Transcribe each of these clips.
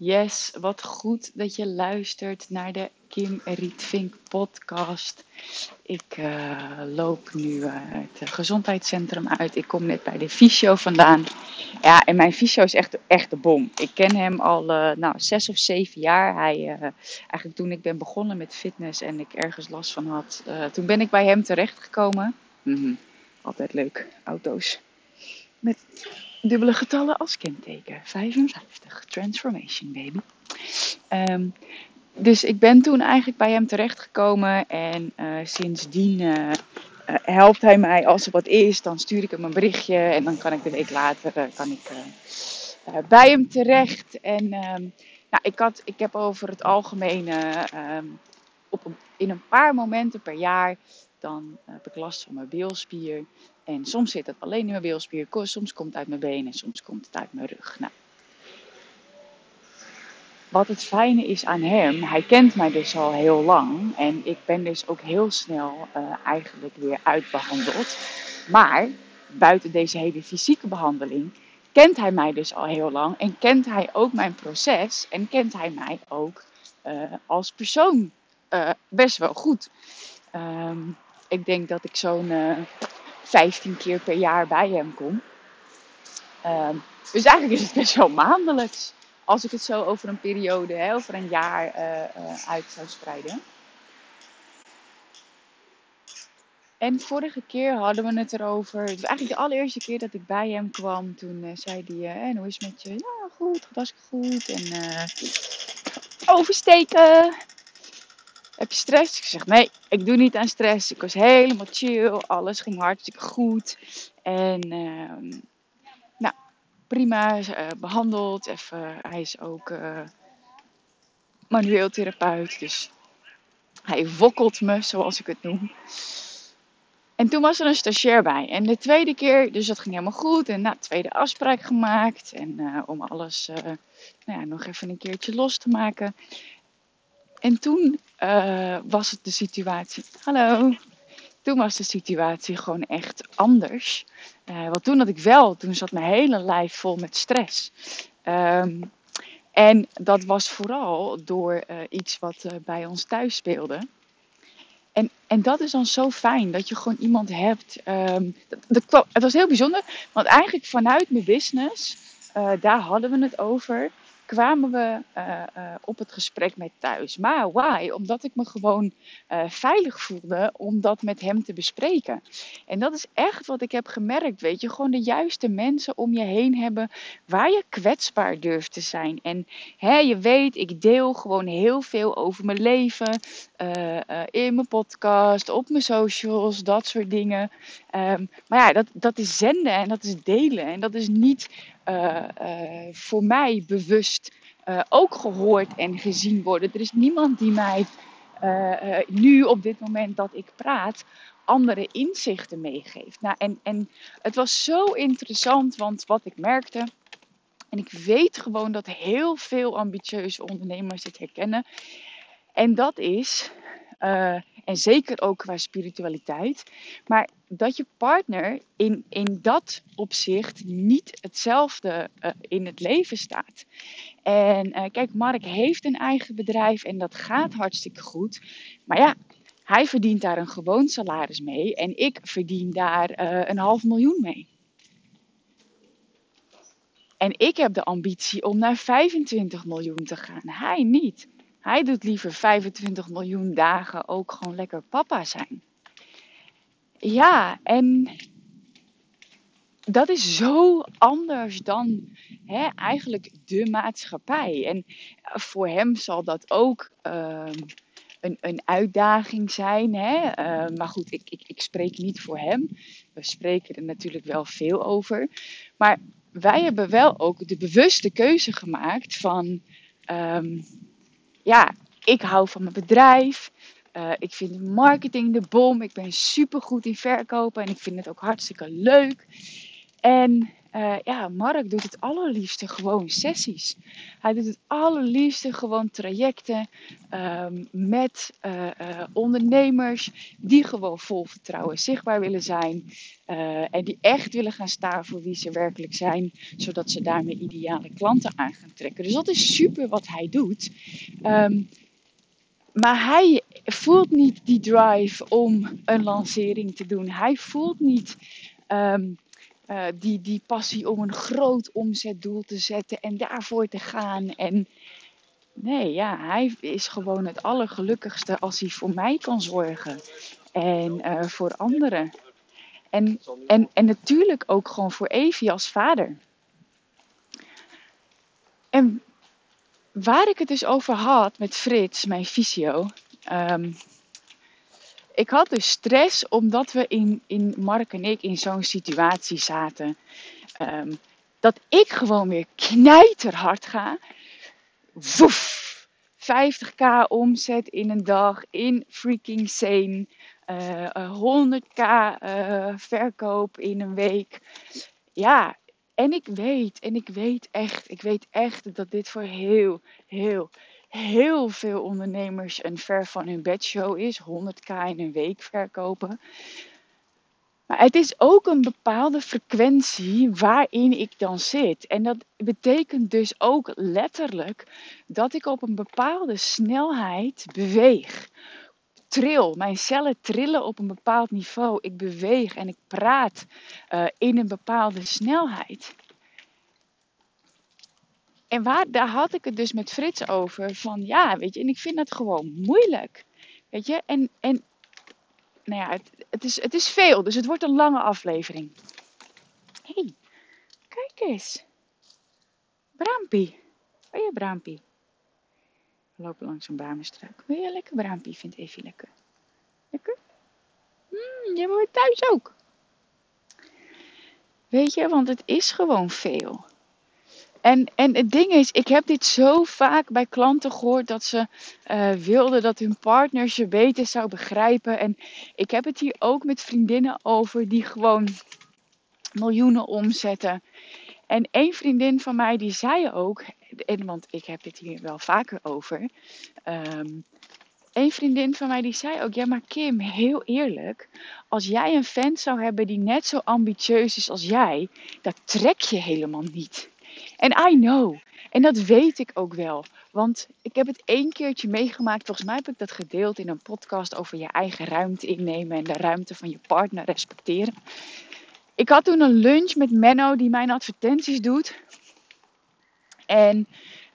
Yes, wat goed dat je luistert naar de Kim Rietvink podcast. Ik uh, loop nu uh, het gezondheidscentrum uit. Ik kom net bij de fysio vandaan. Ja, en mijn fysio is echt, echt de bom. Ik ken hem al uh, nou, zes of zeven jaar. Hij, eigenlijk toen ik ben begonnen met fitness en ik ergens last van had, toen ben ik bij hem terechtgekomen. -hmm. Altijd leuk, auto's. Met dubbele getallen als kenteken. 55. Transformation, baby. Um, dus ik ben toen eigenlijk bij hem terechtgekomen. En uh, sindsdien uh, uh, helpt hij mij. Als er wat is, dan stuur ik hem een berichtje. En dan kan ik de week later kan ik, bij hem terecht. En um, nou, ik, had, ik heb over het algemeen um, op in een paar momenten per jaar. Dan heb ik last van mijn bilspier. En soms zit het alleen in mijn bilspier, soms komt het uit mijn benen en soms komt het uit mijn rug. Nou, wat het fijne is aan hem, hij kent mij dus al heel lang en ik ben dus ook heel snel uh, eigenlijk weer uitbehandeld. Maar buiten deze hele fysieke behandeling kent hij mij dus al heel lang en kent hij ook mijn proces en kent hij mij ook uh, als persoon uh, best wel goed. Um, ik denk dat ik zo'n 15 keer per jaar bij hem kom. Uh, dus eigenlijk is het best wel maandelijks. Als ik het zo over een periode, hè, over een jaar uh, uh, uit zou spreiden. En vorige keer hadden we het erover. Het was eigenlijk de allereerste keer dat ik bij hem kwam. Toen uh, zei hij: En hoe is het met je? Ja, goed, was ik goed. En oversteken. Heb je stress? Ik zeg nee, ik doe niet aan stress. Ik was helemaal chill. Alles ging hartstikke goed. En uh, nou, prima. Uh, behandeld. Even, hij is ook uh, manueel therapeut. Dus hij wokkelt me, zoals ik het noem. En toen was er een stagiair bij. En de tweede keer, dus dat ging helemaal goed. En nou, tweede afspraak gemaakt. En uh, om alles nou ja, nog even een keertje los te maken. En toen uh, was het de situatie. Hallo. Toen was de situatie gewoon echt anders. Uh, want toen had ik wel, toen zat mijn hele lijf vol met stress. Um, en dat was vooral door uh, iets wat bij ons thuis speelde. En, en dat is dan zo fijn dat je gewoon iemand hebt. Kwam, het was heel bijzonder, want eigenlijk vanuit mijn business, daar hadden we het over kwamen we uh, uh, op het gesprek met thuis. Maar why? Omdat ik me gewoon uh, veilig voelde om dat met hem te bespreken. En dat is echt wat ik heb gemerkt, weet je. Gewoon de juiste mensen om je heen hebben waar je kwetsbaar durft te zijn. En hè, je weet, ik deel gewoon heel veel over mijn leven. in mijn podcast, op mijn socials, dat soort dingen. Um, maar ja, dat, dat is zenden en dat is delen. En dat is niet voor mij bewust uh, ook gehoord en gezien worden. Er is niemand die mij nu op dit moment dat ik praat andere inzichten meegeeft. Nou, en, en het was zo interessant, want wat ik merkte. En ik weet gewoon dat heel veel ambitieuze ondernemers dit herkennen. En dat is en zeker ook qua spiritualiteit. Maar dat je partner in, in dat opzicht niet hetzelfde uh, in het leven staat. En uh, kijk, Mark heeft een eigen bedrijf en dat gaat hartstikke goed. Maar ja, hij verdient daar een gewoon salaris mee en ik verdien daar een half miljoen mee. En ik heb de ambitie om naar 25 miljoen te gaan. Hij niet. Hij doet liever 25 miljoen dagen ook gewoon lekker papa zijn. Ja, en dat is zo anders dan hè, eigenlijk de maatschappij. En voor hem zal dat ook uh, een, een uitdaging zijn. Hè? Uh, maar goed, ik, ik, ik spreek niet voor hem. We spreken er natuurlijk wel veel over. Maar wij hebben wel ook de bewuste keuze gemaakt van. Um, ja, ik hou van mijn bedrijf. Uh, ik vind marketing de bom. Ik ben super goed in verkopen en ik vind het ook hartstikke leuk. En uh, ja, Mark doet het allerliefste gewoon sessies. Hij doet het allerliefste gewoon trajecten um, met uh, uh, ondernemers die gewoon vol vertrouwen zichtbaar willen zijn. en die echt willen gaan staan voor wie ze werkelijk zijn, zodat ze daarmee ideale klanten aan gaan trekken. Dus dat is super wat hij doet. Um, maar hij voelt niet die drive om een lancering te doen. Hij voelt niet um, uh, die, die passie om een groot omzetdoel te zetten en daarvoor te gaan. En nee, ja, hij is gewoon het allergelukkigste als hij voor mij kan zorgen. En uh, voor anderen. En, en, en natuurlijk ook gewoon voor Evie als vader. En waar ik het dus over had met Frits, mijn fysio. Um, ik had dus stress omdat we in, in Mark en ik in zo'n situatie zaten. Um, dat ik gewoon weer knijterhard ga. Woef! 50k omzet in een dag in freaking sane. Uh, 100k uh, verkoop in een week. Ja, en ik weet, en ik weet echt, ik weet echt dat dit voor heel, heel, heel veel ondernemers een ver van hun bedshow is. 100k in een week verkopen. Maar het is ook een bepaalde frequentie waarin ik dan zit. En dat betekent dus ook letterlijk dat ik op een bepaalde snelheid beweeg. Tril, mijn cellen trillen op een bepaald niveau. Ik beweeg en ik praat uh, in een bepaalde snelheid. En daar had ik het dus met Frits over. Van ja, weet je, en ik vind dat gewoon moeilijk. Weet je, en, en nou ja, het, het, is, het is veel, dus het wordt een lange aflevering. Hé, hey, kijk eens. Braampie. Wil je Braampie? We lopen langs een bamenstruik. Wil je lekker Braampie? Vindt Evie lekker. Lekker? Mm, jij wordt thuis ook. Weet je, want het is gewoon veel. En, en het ding is, ik heb dit zo vaak bij klanten gehoord dat ze uh, wilden dat hun partner ze beter zou begrijpen. En ik heb het hier ook met vriendinnen over die gewoon miljoenen omzetten. En één vriendin van mij die zei ook, en want ik heb het hier wel vaker over. Um, een vriendin van mij die zei ook, ja maar Kim, heel eerlijk, als jij een vent zou hebben die net zo ambitieus is als jij, dat trek je helemaal niet. En I know. En dat weet ik ook wel. Want ik heb het één keertje meegemaakt. Volgens mij heb ik dat gedeeld in een podcast over je eigen ruimte innemen en de ruimte van je partner respecteren. Ik had toen een lunch met Menno die mijn advertenties doet. En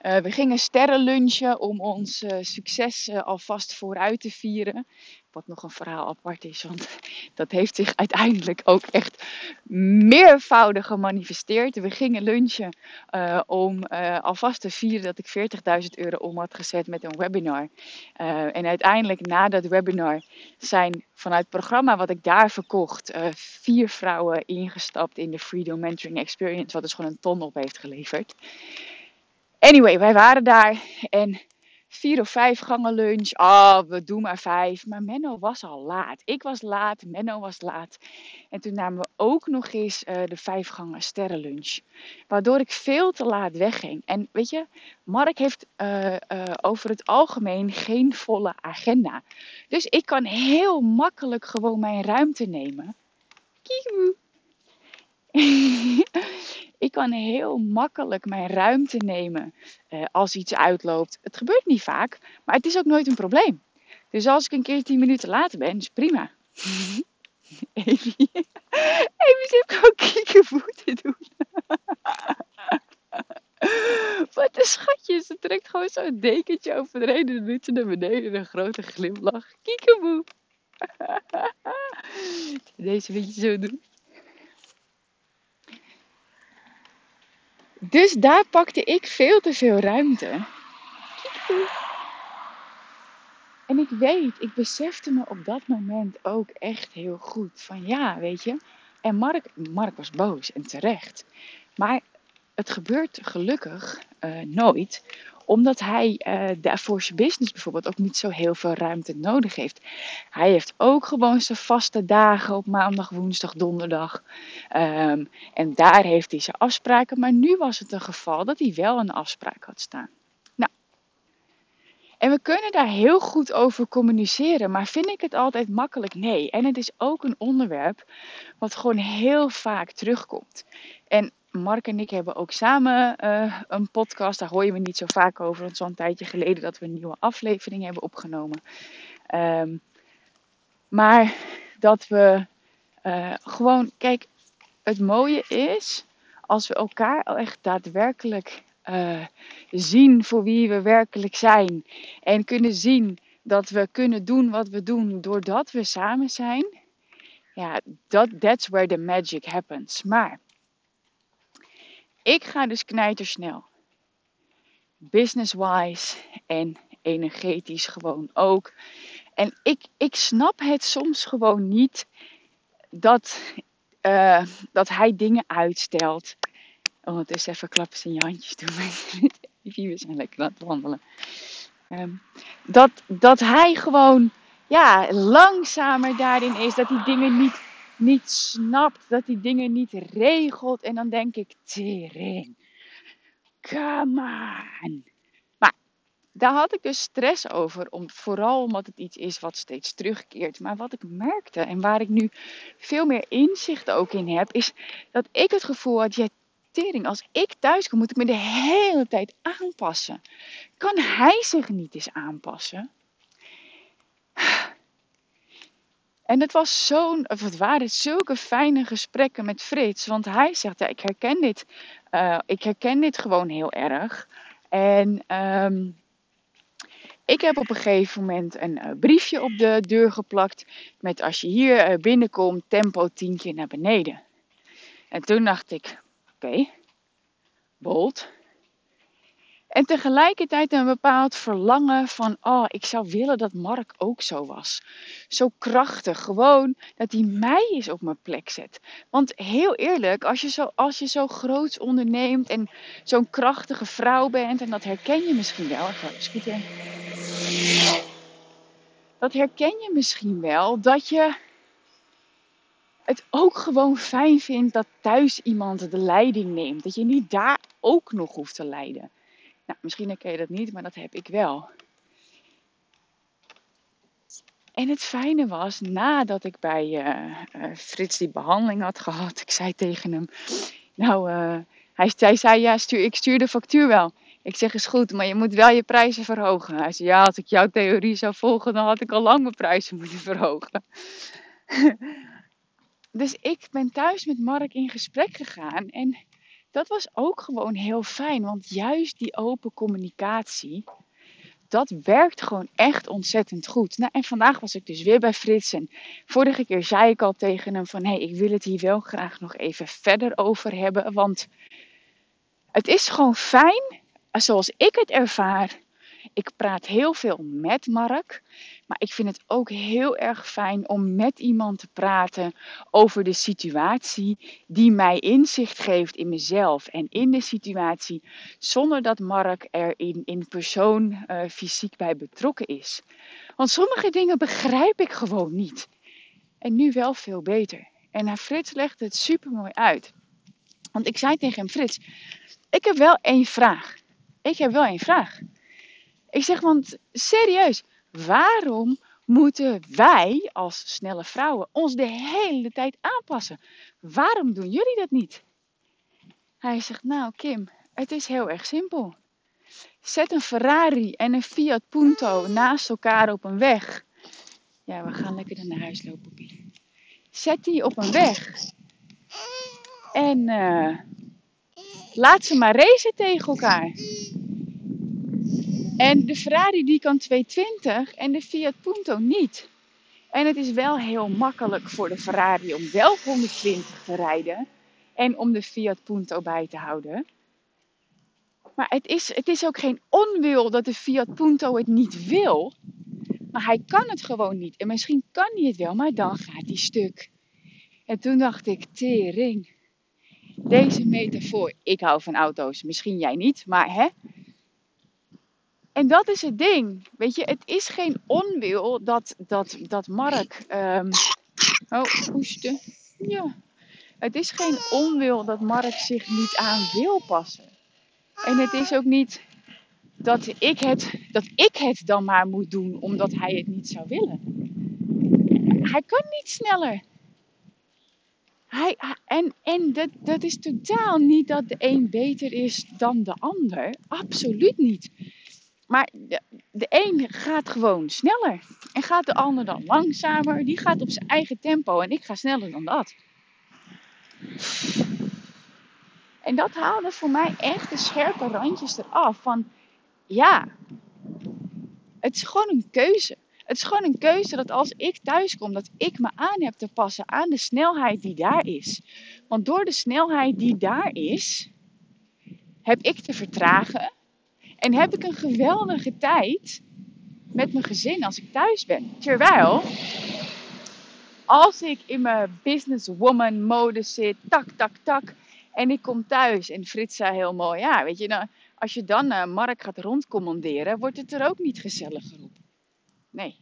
uh, we gingen sterren lunchen om ons uh, succes uh, alvast vooruit te vieren. Wat nog een verhaal apart is, want dat heeft zich uiteindelijk ook echt meervoudig gemanifesteerd. We gingen lunchen om alvast te vieren dat ik 40.000 euro om had gezet met een webinar. en uiteindelijk na dat webinar zijn vanuit het programma wat ik daar verkocht, vier vrouwen ingestapt in de Freedom Mentoring Experience, wat dus gewoon een ton op heeft geleverd. Anyway, wij waren daar en vier of vijf gangen lunch. Oh, we doen maar vijf. Maar Menno was al laat. Ik was laat, Menno was laat. En toen namen we ook nog eens uh, de vijf gangen sterrenlunch. Waardoor ik veel te laat wegging. En weet je, Mark heeft uh, uh, over het algemeen geen volle agenda. Dus ik kan heel makkelijk gewoon mijn ruimte nemen. Kiekeboe. ik kan heel makkelijk mijn ruimte nemen uh, als iets uitloopt. Het gebeurt niet vaak, maar het is ook nooit een probleem. Dus als ik een keer 10 minuten later ben, is prima. Even, even zit gewoon te doen. Wat een schatje, ze trekt gewoon zo'n dekentje over de doet ze naar beneden en een grote glimlach. Kiekeboe. Deze moet je zo doen. Dus daar pakte ik veel te veel ruimte. En ik weet, ik besefte me op dat moment ook echt heel goed van ja, weet je. En Mark, Mark was boos en terecht. Maar het gebeurt gelukkig uh, nooit, Omdat hij uh, voor zijn business bijvoorbeeld ook niet zo heel veel ruimte nodig heeft. Hij heeft ook gewoon zijn vaste dagen op maandag, woensdag, donderdag. Um, en daar heeft hij zijn afspraken. Maar nu was het een geval dat hij wel een afspraak had staan. En we kunnen daar heel goed over communiceren, maar vind ik het altijd makkelijk? Nee. En het is ook een onderwerp wat gewoon heel vaak terugkomt. En Mark en ik hebben ook samen uh, een podcast. Daar hoor je niet zo vaak over. Want het is al een tijdje geleden dat we een nieuwe aflevering hebben opgenomen. Um, maar dat we uh, gewoon, kijk, het mooie is als we elkaar echt daadwerkelijk uh, zien voor wie we werkelijk zijn. En kunnen zien dat we kunnen doen wat we doen doordat we samen zijn. Ja, dat, that's where the magic happens. Maar ik ga dus knijtersnel. Business-wise en energetisch gewoon ook. En ik, ik snap het soms gewoon niet dat, uh, dat hij dingen uitstelt. Ondertussen even klappen in je handjes doen. We zijn lekker aan het wandelen. Um, dat, dat hij gewoon ja, langzamer daarin is. Dat hij dingen niet, niet snapt. Dat hij dingen niet regelt. En dan denk ik, tering. Come on. Maar daar had ik dus stress over. Om, vooral omdat het iets is wat steeds terugkeert. Maar wat ik merkte en waar ik nu veel meer inzicht ook in heb. Is dat ik het gevoel had, jij als ik thuis kom, moet ik me de hele tijd aanpassen. Kan hij zich niet eens aanpassen? En het was zo'n, of het waren zulke fijne gesprekken met Frits. Want hij zegt, ja, ik herken dit, uh, ik herken dit gewoon heel erg. En um, ik heb op een gegeven moment een uh, briefje op de deur geplakt. Met als je hier uh, binnenkomt, tempo 10 keer naar beneden. En toen dacht ik, oké, bold. En tegelijkertijd een bepaald verlangen van, oh, ik zou willen dat Mark ook zo was. Zo krachtig, gewoon dat hij mij eens op mijn plek zet. Want heel eerlijk, als je zo, als je zo groots onderneemt en zo'n krachtige vrouw bent, en dat herken je misschien wel, scooter. Dat herken je misschien wel, dat je het ook gewoon fijn vindt dat thuis iemand de leiding neemt. Dat je niet daar ook nog hoeft te leiden. Nou, misschien herken je dat niet, maar dat heb ik wel. En het fijne was, nadat ik bij uh, Frits die behandeling had gehad, ik zei tegen hem, nou, uh, hij, hij, zei, ja, stuur, ik stuur de factuur wel. Ik zeg, is goed, maar je moet wel je prijzen verhogen. Hij zei, ja, als ik jouw theorie zou volgen, dan had ik al lang mijn prijzen moeten verhogen. dus ik ben thuis met Mark in gesprek gegaan. En dat was ook gewoon heel fijn. Want juist die open communicatie, dat werkt gewoon echt ontzettend goed. Nou, en vandaag was ik dus weer bij Frits. En vorige keer zei ik al tegen hem van... hé, hey, ik wil het hier wel graag nog even verder over hebben. Want het is gewoon fijn, zoals ik het ervaar... Ik praat heel veel met Mark. Maar ik vind het ook heel erg fijn om met iemand te praten over de situatie die mij inzicht geeft in mezelf en in de situatie, zonder dat Mark er in, in persoon uh, fysiek bij betrokken is. Want sommige dingen begrijp ik gewoon niet. En nu wel veel beter. En Frits legde het super mooi uit. Want ik zei tegen hem, Frits, ik heb wel één vraag. Ik heb wel één vraag. Ik zeg, want serieus, waarom moeten wij als snelle vrouwen ons de hele tijd aanpassen? Waarom doen jullie dat niet? Hij zegt, nou Kim, het is heel erg simpel. Zet een Ferrari en een Fiat Punto naast elkaar op een weg. Ja, we gaan lekker naar huis lopen. Zet die op een weg. En uh, laat ze maar racen tegen elkaar. En de Ferrari die kan 220 en de Fiat Punto niet. En het is wel heel makkelijk voor de Ferrari om wel 120 te rijden en om de Fiat Punto bij te houden. Maar het is, het is ook geen onwil dat de Fiat Punto het niet wil. Maar hij kan het gewoon niet. En misschien kan hij het wel, maar dan gaat hij stuk. En toen dacht ik, tering. Deze metafoor, ik hou van auto's, misschien jij niet, maar hè, En dat is het ding. Weet je, het is geen onwil dat, dat, dat Mark. Um, oh, hoesten. Ja. Het is geen onwil dat Mark zich niet aan wil passen. En het is ook niet dat ik het, dat ik het dan maar moet doen omdat hij het niet zou willen. Hij kan niet sneller. Hij, en en dat, dat is totaal niet dat de een beter is dan de ander. Absoluut niet. Maar de, een gaat gewoon sneller. En gaat de ander dan langzamer. Die gaat op zijn eigen tempo. En ik ga sneller dan dat. En dat haalde voor mij echt de scherpe randjes eraf. Van ja, het is gewoon een keuze. Het is gewoon een keuze dat als ik thuis kom, dat ik me aan heb te passen aan de snelheid die daar is. Want door de snelheid die daar is, heb ik te vertragen. En heb ik een geweldige tijd met mijn gezin als ik thuis ben. Terwijl, als ik in mijn businesswoman mode zit, tak, tak, tak, en ik kom thuis en Frits zei heel mooi, ja, weet je, nou, als je dan uh, Mark gaat rondcommanderen, wordt het er ook niet gezelliger op. Nee.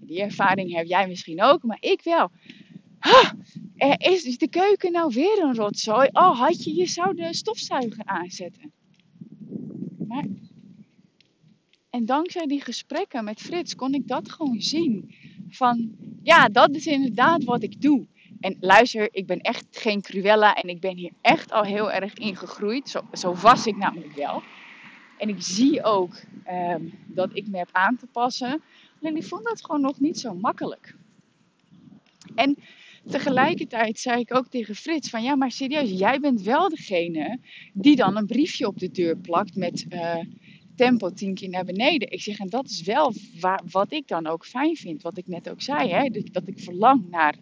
Die ervaring heb jij misschien ook, maar ik wel. Ha, is de keuken nou weer een rotzooi? Oh, had je, je zou de stofzuiger aanzetten. En dankzij die gesprekken met Frits kon ik dat gewoon zien. Van, ja, dat is inderdaad wat ik doe. En luister, ik ben echt geen Cruella en ik ben hier echt al heel erg in gegroeid. Zo, zo was ik namelijk wel. En ik zie ook um, dat ik me heb aan te passen. Alleen ik vond dat gewoon nog niet zo makkelijk. En tegelijkertijd zei ik ook tegen Frits van ja, maar serieus, jij bent wel degene die dan een briefje op de deur plakt met uh, tempo 10 keer naar beneden. Ik zeg en dat is wel waar, wat ik dan ook fijn vind, wat ik net ook zei, hè? dat ik verlang naar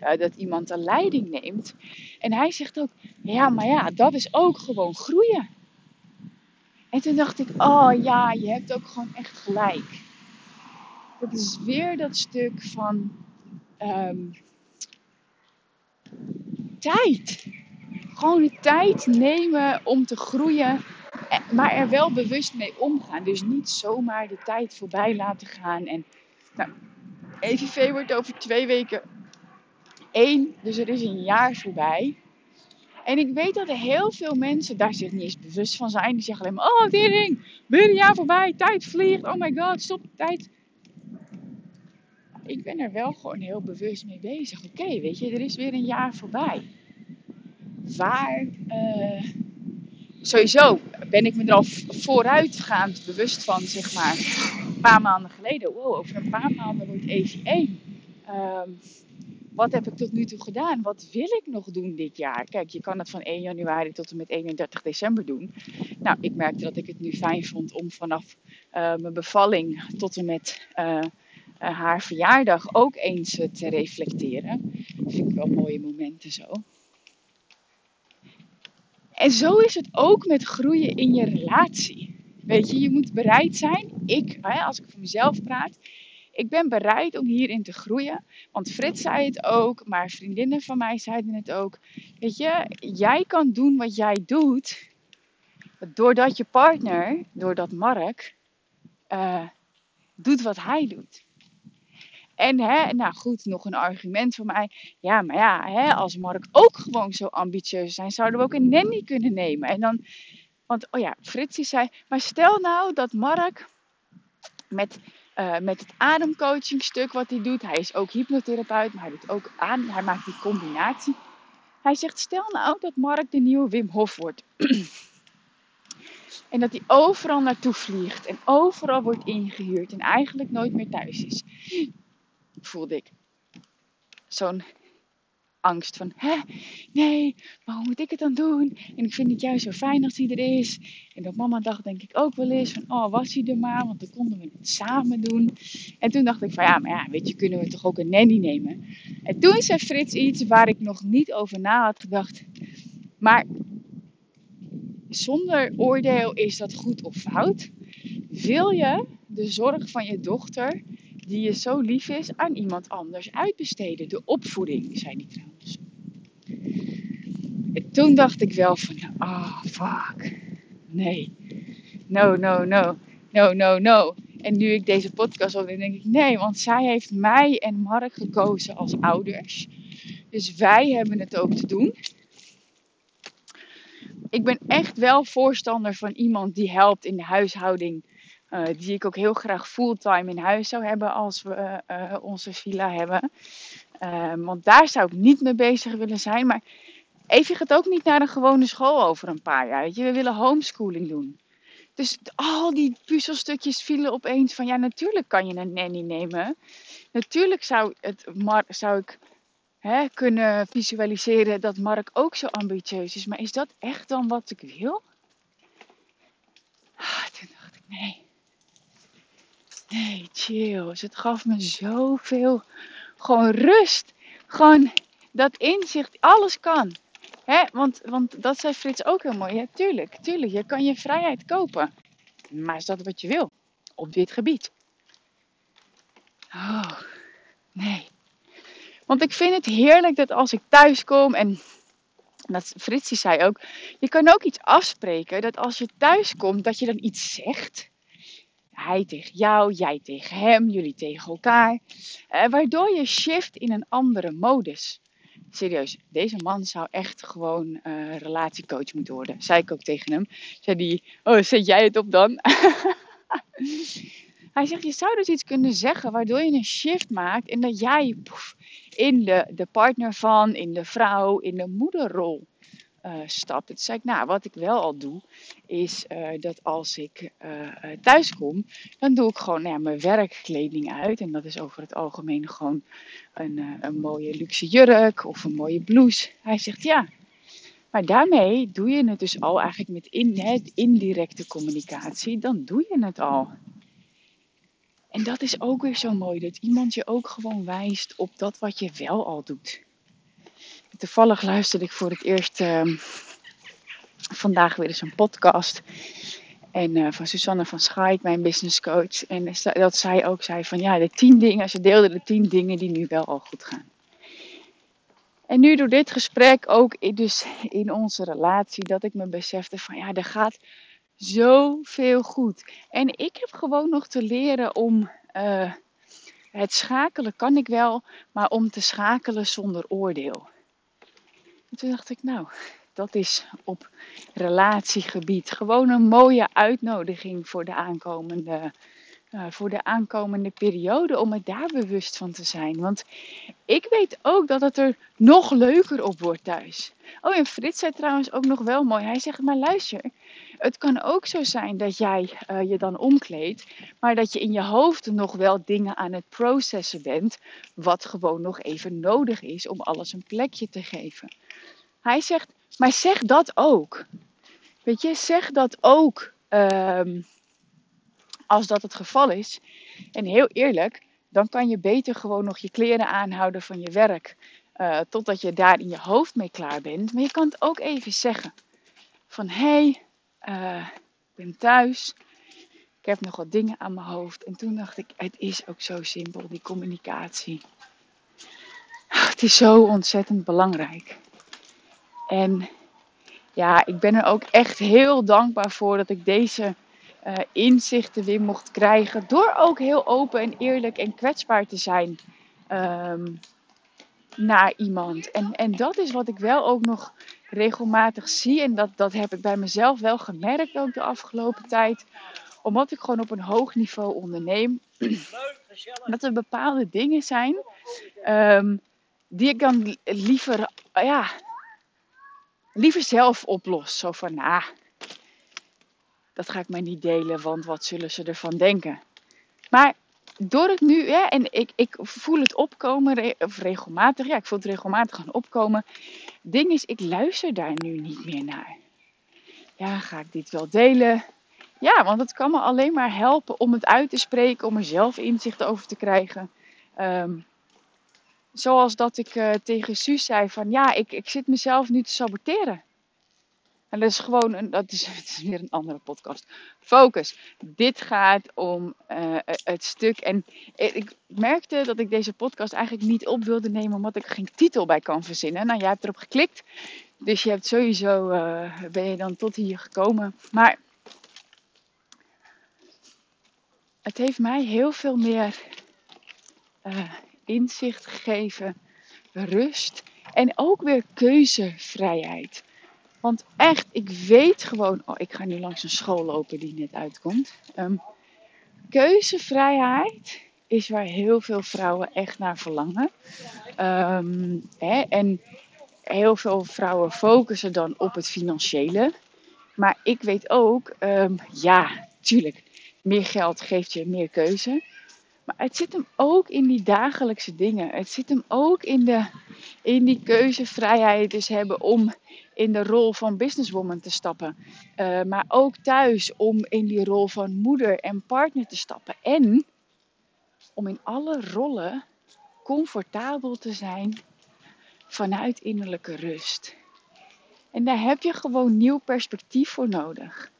uh, dat iemand de leiding neemt. En hij zegt ook ja, maar ja, dat is ook gewoon groeien. En toen dacht ik, oh ja, je hebt ook gewoon echt gelijk. Dat is weer dat stuk van um, tijd. Gewoon de tijd nemen om te groeien, eh, maar er wel bewust mee omgaan. Dus niet zomaar de tijd voorbij laten gaan. En nou, EVV wordt over twee weken één, dus er is een jaar voorbij. En ik weet dat er heel veel mensen daar zich niet eens bewust van zijn. Die zeggen alleen maar, oh weer een jaar voorbij, tijd vliegt, oh my god, stop, tijd. Ik ben er wel gewoon heel bewust mee bezig. Oké, weet je, er is weer een jaar voorbij. Waar, uh, sowieso ben ik me er al vooruitgaand bewust van, zeg maar, een paar maanden geleden. Wow, over een paar maanden wordt EV 1. Um, wat heb ik tot nu toe gedaan? Wat wil ik nog doen dit jaar? Kijk, je kan het van 1 januari tot en met 31 december doen. Nou, ik merkte dat ik het nu fijn vond om vanaf uh, mijn bevalling tot en met uh, haar verjaardag ook eens te reflecteren. Dat vind ik wel mooie momenten zo. En zo is het ook met groeien in je relatie. Weet je, je moet bereid zijn. Ik, als ik voor mezelf praat, ik ben bereid om hierin te groeien. Want Frits zei het ook, maar vriendinnen van mij zeiden het ook. Weet je, jij kan doen wat jij doet. Doordat je partner, doordat Mark, uh, doet wat hij doet. En hè, nou goed, nog een argument voor mij. Ja, maar ja, hè, als Mark ook gewoon zo ambitieus zijn, zouden we ook een nanny kunnen nemen. En dan, want oh ja, Frits zei, maar stel nou dat Mark met uh, met het ademcoachingstuk wat hij doet. Hij is ook hypnotherapeut, maar hij doet ook aan, hij maakt die combinatie. Hij zegt, stel nou dat Mark de nieuwe Wim Hof wordt. en dat hij overal naartoe vliegt en overal wordt ingehuurd en eigenlijk nooit meer thuis is. Voelde ik zo'n angst van, hè, nee, maar hoe moet ik het dan doen? En ik vind het juist zo fijn als hij er is. En op mama dag denk ik ook wel eens van, oh, was hij er maar, want dan konden we het samen doen. En toen dacht ik van, ja, maar ja, weet je, kunnen we toch ook een nanny nemen? En toen zei Frits iets waar ik nog niet over na had gedacht. Maar zonder oordeel is dat goed of fout. Wil je de zorg van je dochter die je zo lief is aan iemand anders uitbesteden. De opvoeding, zei die trouwens. En toen dacht ik wel van, ah, oh, fuck. Nee. No, no, no. no, no, no. En nu ik deze podcast opneem, denk ik nee, want zij heeft mij en Mark gekozen als ouders. Dus wij hebben het ook te doen. Ik ben echt wel voorstander van iemand die helpt in de huishouding. Uh, die ik ook heel graag fulltime in huis zou hebben als we uh, onze villa hebben. Uh, want daar zou ik niet mee bezig willen zijn. Maar even gaat ook niet naar een gewone school over een paar jaar. Weet je? We willen homeschooling doen. Dus al die puzzelstukjes vielen opeens van ja, natuurlijk kan je een nanny nemen. Natuurlijk zou, het, zou ik hè, kunnen visualiseren dat Mark ook zo ambitieus is. Maar is dat echt dan wat ik wil? Ah, toen dacht ik, nee. Nee, chill. Het gaf me zoveel gewoon rust. Gewoon dat inzicht, alles kan. Hè? Want, want dat zei Frits ook heel mooi. Ja, tuurlijk, tuurlijk. Je kan je vrijheid kopen. Maar is dat wat je wil? Op dit gebied? Oh, nee. Want ik vind het heerlijk dat als ik thuis kom en dat Fritsie zei ook, je kan ook iets afspreken dat als je thuis komt dat je dan iets zegt. Hij tegen jou, jij tegen hem, jullie tegen elkaar. Eh, waardoor je shift in een andere modus. Serieus, deze man zou echt gewoon uh, relatiecoach moeten worden. Zei ik ook tegen hem. Zei die, oh zet jij het op dan? Hij zegt, je zou dus iets kunnen zeggen waardoor je een shift maakt en dat jij poef, in de, de partner van, in de vrouw, in de moederrol uh, stapt. Toen zei ik, nou, wat ik wel al doe, is uh, dat als ik uh, thuis kom, dan doe ik gewoon nou mijn werkkleding uit. En dat is over het algemeen gewoon een, een mooie luxe jurk of een mooie blouse. Hij zegt, ja, maar daarmee doe je het dus al eigenlijk met in, hè, indirecte communicatie, dan doe je het al. En dat is ook weer zo mooi, dat iemand je ook gewoon wijst op dat wat je wel al doet. Toevallig luisterde ik voor het eerst uh, vandaag weer eens een podcast. En uh, van Susanne van Schaik, mijn business coach. En dat zij ook zei van ja, de tien dingen, ze deelde de tien dingen die nu wel al goed gaan. En nu door dit gesprek ook dus in onze relatie, dat ik me besefte van ja, er gaat zoveel goed. En ik heb gewoon nog te leren om uh, het schakelen kan ik wel, maar om te schakelen zonder oordeel. En toen dacht ik, nou, dat is op relatiegebied gewoon een mooie uitnodiging voor de aankomende, uh, voor de aankomende periode om het daar bewust van te zijn. Want ik weet ook dat het er nog leuker op wordt thuis. Oh, en Frits zei trouwens ook nog wel mooi. Hij zegt, maar luister, het kan ook zo zijn dat jij uh, je dan omkleedt, maar dat je in je hoofd nog wel dingen aan het processen bent, wat gewoon nog even nodig is om alles een plekje te geven. Hij zegt, maar zeg dat ook. Weet je, zeg dat ook um, als dat het geval is. En heel eerlijk, dan kan je beter gewoon nog je kleren aanhouden van je werk. Uh, totdat je daar in je hoofd mee klaar bent. Maar je kan het ook even zeggen. Van hé, hey, uh, ik ben thuis. Ik heb nog wat dingen aan mijn hoofd. En toen dacht ik, het is ook zo simpel, die communicatie. Het is zo ontzettend belangrijk. En ja, ik ben er ook echt heel dankbaar voor dat ik deze uh, inzichten weer mocht krijgen. Door ook heel open en eerlijk en kwetsbaar te zijn um, naar iemand. En, en dat is wat ik wel ook nog regelmatig zie. En dat, dat heb ik bij mezelf wel gemerkt ook de afgelopen tijd. Omdat ik gewoon op een hoog niveau onderneem. dat er bepaalde dingen zijn um, die ik dan liever, ja, liever zelf oplos. Zo van, nou, dat ga ik maar niet delen, want wat zullen ze ervan denken? Maar door het nu, ja, en ik, ik voel het opkomen, of regelmatig, ja, ik voel het regelmatig gaan opkomen. Ding is, ik luister daar nu niet meer naar. Ja, ga ik dit wel delen? Ja, want het kan me alleen maar helpen om het uit te spreken, om er zelf inzicht over te krijgen. Um, zoals dat ik uh, tegen Suus zei van, ja, ik, ik zit mezelf nu te saboteren. En dat is gewoon, een, dat is, het is weer een andere podcast. Focus. Dit gaat om uh, het stuk. En ik merkte dat ik deze podcast eigenlijk niet op wilde nemen, omdat ik geen titel bij kan verzinnen. Nou, jij hebt erop geklikt. Dus je hebt sowieso, ben je dan tot hier gekomen. Maar het heeft mij heel veel meer inzicht gegeven, rust en ook weer keuzevrijheid. Want echt, ik weet gewoon. Oh, ik ga nu langs een school lopen die net uitkomt. Um, keuzevrijheid is waar heel veel vrouwen echt naar verlangen. Um, hè, en heel veel vrouwen focussen dan op het financiële. Maar ik weet ook, um, ja, tuurlijk, meer geld geeft je meer keuze. Maar het zit hem ook in die dagelijkse dingen. Het zit hem ook in, de, in die keuzevrijheid dus hebben om in de rol van businesswoman te stappen. Uh, maar ook thuis om in die rol van moeder en partner te stappen. En om in alle rollen comfortabel te zijn vanuit innerlijke rust. En daar heb je gewoon nieuw perspectief voor nodig.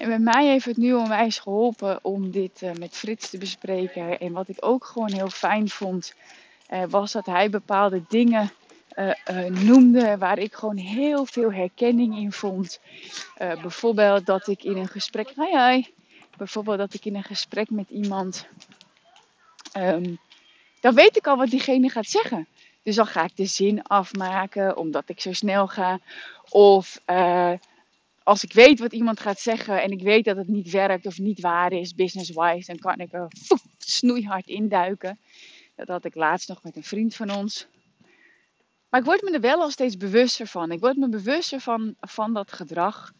En bij mij heeft het nu onwijs geholpen om dit uh, met Frits te bespreken. En wat ik ook gewoon heel fijn vond, uh, was dat hij bepaalde dingen uh, noemde waar ik gewoon heel veel herkenning in vond. bijvoorbeeld dat ik in een gesprek, hi hi, bijvoorbeeld dat ik in een gesprek met iemand, um, dan weet ik al wat diegene gaat zeggen. Dus dan ga ik de zin afmaken omdat ik zo snel ga. Of als ik weet wat iemand gaat zeggen en ik weet dat het niet werkt of niet waar is, business-wise, dan kan ik er snoeihard induiken. Dat had ik laatst nog met een vriend van ons. Maar ik word me er wel al steeds bewuster van. Ik word me bewuster van, van dat gedrag.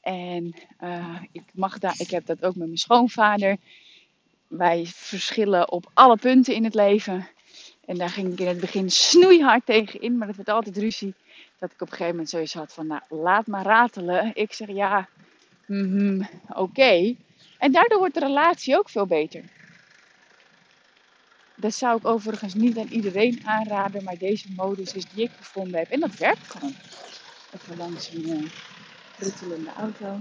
En uh, ik, mag daar, ik heb dat ook met mijn schoonvader. Wij verschillen op alle punten in het leven. En daar ging ik in het begin snoeihard tegen in, maar het werd altijd ruzie. Dat ik op een gegeven moment zoiets had van, nou, laat maar ratelen. Ik zeg ja, mm oké. En daardoor wordt de relatie ook veel beter. Dat zou ik overigens niet aan iedereen aanraden, maar deze modus is die ik gevonden heb. En dat werkt gewoon. Even langs een uh, ruttelende auto.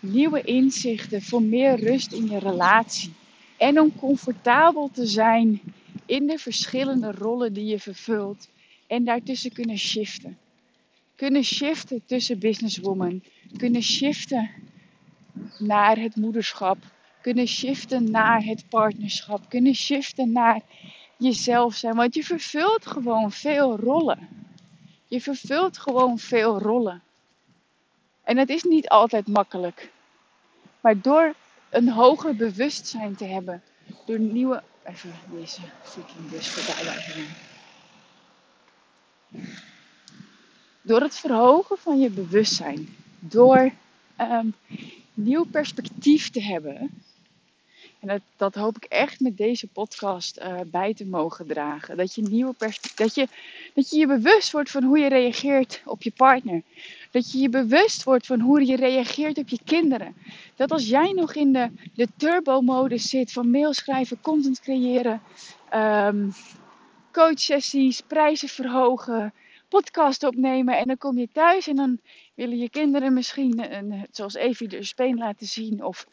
Nieuwe inzichten voor meer rust in je relatie. En om comfortabel te zijn in de verschillende rollen die je vervult. En daartussen kunnen shiften. Kunnen shiften tussen businesswoman. Kunnen shiften naar het moederschap. Kunnen shiften naar het partnerschap. Kunnen shiften naar jezelf zijn. Want je vervult gewoon veel rollen. Je vervult gewoon veel rollen. En het is niet altijd makkelijk. Maar door een hoger bewustzijn te hebben. Door nieuwe. Even deze freaking bus voorbij laten Door het verhogen van je bewustzijn. Door um, nieuw perspectief te hebben. En dat, dat hoop ik echt met deze podcast uh, bij te mogen dragen. Dat je, nieuwe dat, je, dat je je bewust wordt van hoe je reageert op je partner. Dat je je bewust wordt van hoe je reageert op je kinderen. Dat als jij nog in de, de turbo-modus zit van mail schrijven, content creëren, um, coachsessies, prijzen verhogen, podcast opnemen. En dan kom je thuis en dan willen je kinderen misschien, een, zoals Evie de speen laten zien. Of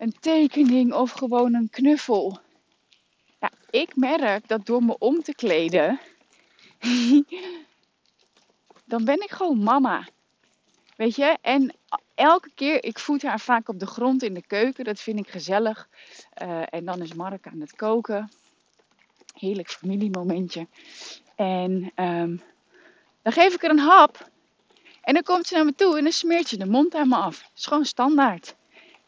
een tekening of gewoon een knuffel. Ik merk dat door me om te kleden, dan ben ik gewoon mama. Weet je? En elke keer, ik voed haar vaak op de grond in de keuken. Dat vind ik gezellig. Uh, en dan is Mark aan het koken. Heerlijk familiemomentje. En um, dan geef ik er een hap. En dan komt ze naar me toe en dan smeert ze de mond aan me af. Dat is gewoon standaard.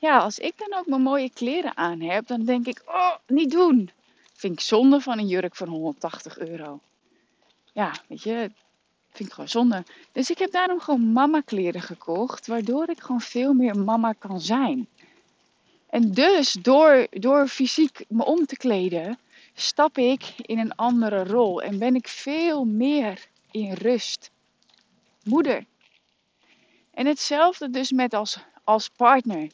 Ja, als ik dan ook mijn mooie kleren aan heb, dan denk ik, oh, niet doen. Vind ik zonde van een jurk van 180 euro. Ja, weet je, vind ik gewoon zonde. Dus ik heb daarom gewoon mama kleren gekocht, waardoor ik gewoon veel meer mama kan zijn. En dus door, door fysiek me om te kleden, stap ik in een andere rol en ben ik veel meer in rust. Moeder. En hetzelfde dus met als, als partner.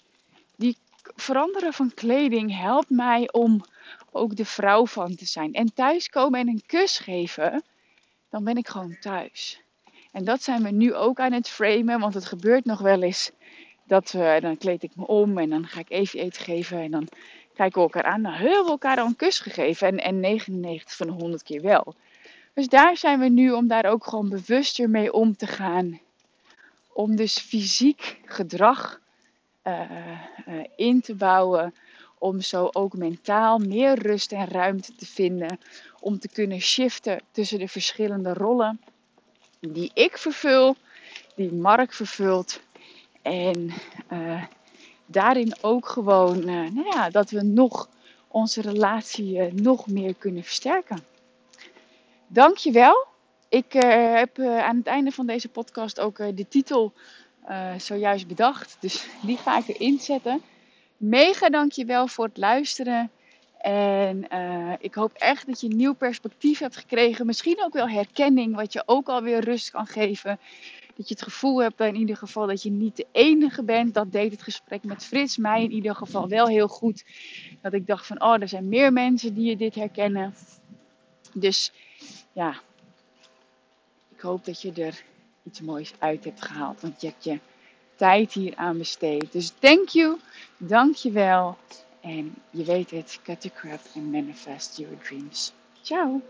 Veranderen van kleding helpt mij om ook de vrouw van te zijn. En thuiskomen en een kus geven, dan ben ik gewoon thuis. En dat zijn we nu ook aan het framen, want het gebeurt nog wel eens dat we, dan kleed ik me om en dan ga ik even eten geven en dan kijken we elkaar aan. Dan hebben we elkaar al een kus gegeven en, en 99 van de 100 keer wel. Dus daar zijn we nu om daar ook gewoon bewuster mee om te gaan om dus fysiek gedrag in te bouwen. Om zo ook mentaal meer rust en ruimte te vinden. Om te kunnen shiften tussen de verschillende rollen die ik vervul, die Mark vervult. En uh, daarin ook gewoon, nou ja, dat we nog onze relatie nog meer kunnen versterken. Dankjewel. Ik uh, heb uh, aan het einde van deze podcast ook uh, de titel zojuist bedacht. Dus die ga ik erin zetten. Mega dankjewel voor het luisteren. En ik hoop echt dat je een nieuw perspectief hebt gekregen. Misschien ook wel herkenning, wat je ook alweer rust kan geven. Dat je het gevoel hebt in ieder geval dat je niet de enige bent. Dat deed het gesprek met Frits mij in ieder geval wel heel goed. Dat ik dacht van, oh, er zijn meer mensen die je dit herkennen. Dus ja, ik hoop dat je er iets moois uit hebt gehaald. Want je hebt je tijd hier aan besteed. Dus thank you, dank je wel. En je weet het, cut the crap and manifest your dreams. Ciao!